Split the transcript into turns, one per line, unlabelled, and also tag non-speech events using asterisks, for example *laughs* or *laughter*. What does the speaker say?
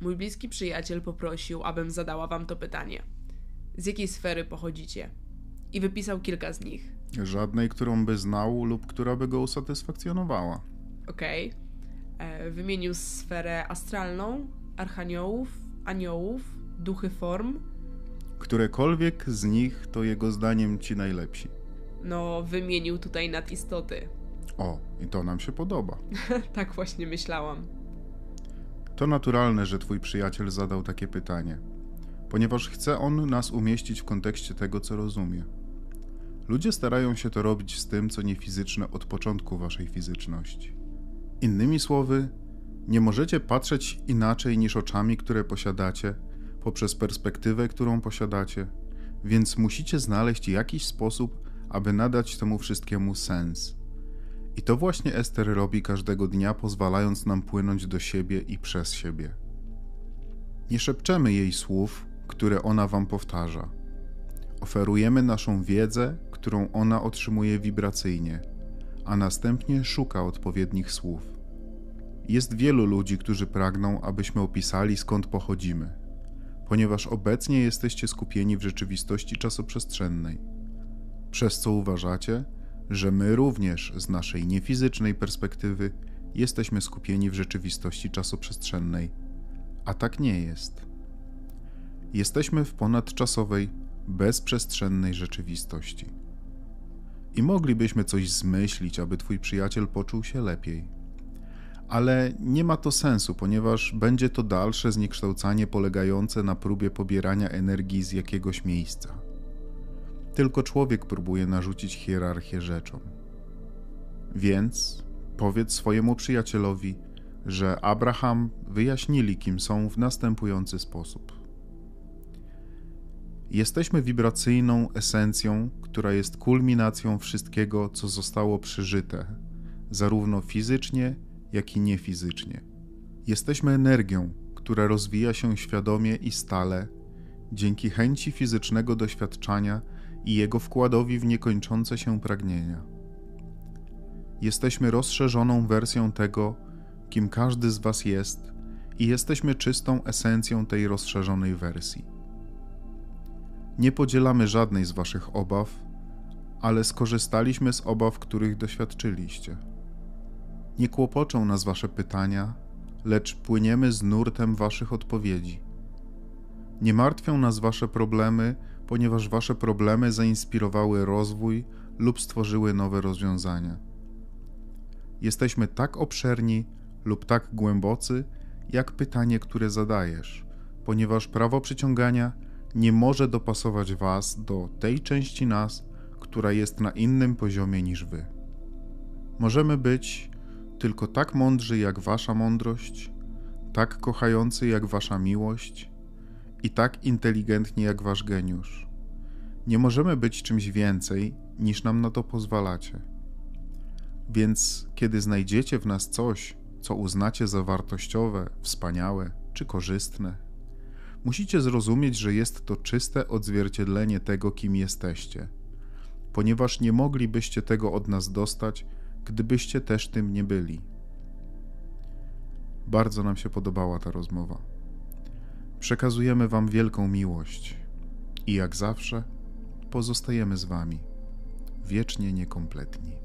Mój bliski przyjaciel poprosił, abym zadała wam to pytanie. Z jakiej sfery pochodzicie? I wypisał kilka z nich.
Żadnej, którą by znał lub która by go usatysfakcjonowała.
Okej. Okay. Wymienił sferę astralną, archaniołów, aniołów, duchy form.
Którekolwiek z nich to jego zdaniem ci najlepsi.
No, wymienił tutaj nadistoty.
O, i to nam się podoba. *laughs*
tak właśnie myślałam.
To naturalne, że twój przyjaciel zadał takie pytanie, ponieważ chce on nas umieścić w kontekście tego, co rozumie. Ludzie starają się to robić z tym, co niefizyczne od początku waszej fizyczności. Innymi słowy, nie możecie patrzeć inaczej niż oczami, które posiadacie, poprzez perspektywę, którą posiadacie, więc musicie znaleźć jakiś sposób, aby nadać temu wszystkiemu sens. I to właśnie Ester robi każdego dnia, pozwalając nam płynąć do siebie i przez siebie. Nie szepczemy jej słów, które ona wam powtarza. Oferujemy naszą wiedzę, którą ona otrzymuje wibracyjnie, a następnie szuka odpowiednich słów. Jest wielu ludzi, którzy pragną, abyśmy opisali skąd pochodzimy, ponieważ obecnie jesteście skupieni w rzeczywistości czasoprzestrzennej, przez co uważacie, że my również z naszej niefizycznej perspektywy jesteśmy skupieni w rzeczywistości czasoprzestrzennej, a tak nie jest. Jesteśmy w ponadczasowej, bezprzestrzennej rzeczywistości. I moglibyśmy coś zmyślić, aby twój przyjaciel poczuł się lepiej. Ale nie ma to sensu, ponieważ będzie to dalsze zniekształcanie polegające na próbie pobierania energii z jakiegoś miejsca. Tylko człowiek próbuje narzucić hierarchię rzeczom. Więc powiedz swojemu przyjacielowi, że Abraham wyjaśnili, kim są w następujący sposób. Jesteśmy wibracyjną esencją, która jest kulminacją wszystkiego, co zostało przeżyte, zarówno fizycznie, jak i niefizycznie. Jesteśmy energią, która rozwija się świadomie i stale dzięki chęci fizycznego doświadczania i jego wkładowi w niekończące się pragnienia. Jesteśmy rozszerzoną wersją tego, kim każdy z Was jest, i jesteśmy czystą esencją tej rozszerzonej wersji. Nie podzielamy żadnej z Waszych obaw, ale skorzystaliśmy z obaw, których doświadczyliście. Nie kłopoczą nas Wasze pytania, lecz płyniemy z nurtem Waszych odpowiedzi. Nie martwią nas Wasze problemy, ponieważ Wasze problemy zainspirowały rozwój lub stworzyły nowe rozwiązania. Jesteśmy tak obszerni lub tak głębocy, jak pytanie, które zadajesz, ponieważ prawo przyciągania nie może dopasować Was do tej części nas, która jest na innym poziomie niż Wy. Możemy być tylko tak mądrzy jak Wasza mądrość, tak kochający jak Wasza miłość i tak inteligentni jak Wasz geniusz. Nie możemy być czymś więcej, niż nam na to pozwalacie. Więc kiedy znajdziecie w nas coś, co uznacie za wartościowe, wspaniałe czy korzystne, Musicie zrozumieć, że jest to czyste odzwierciedlenie tego, kim jesteście, ponieważ nie moglibyście tego od nas dostać, gdybyście też tym nie byli. Bardzo nam się podobała ta rozmowa. Przekazujemy Wam wielką miłość i jak zawsze pozostajemy z Wami, wiecznie niekompletni.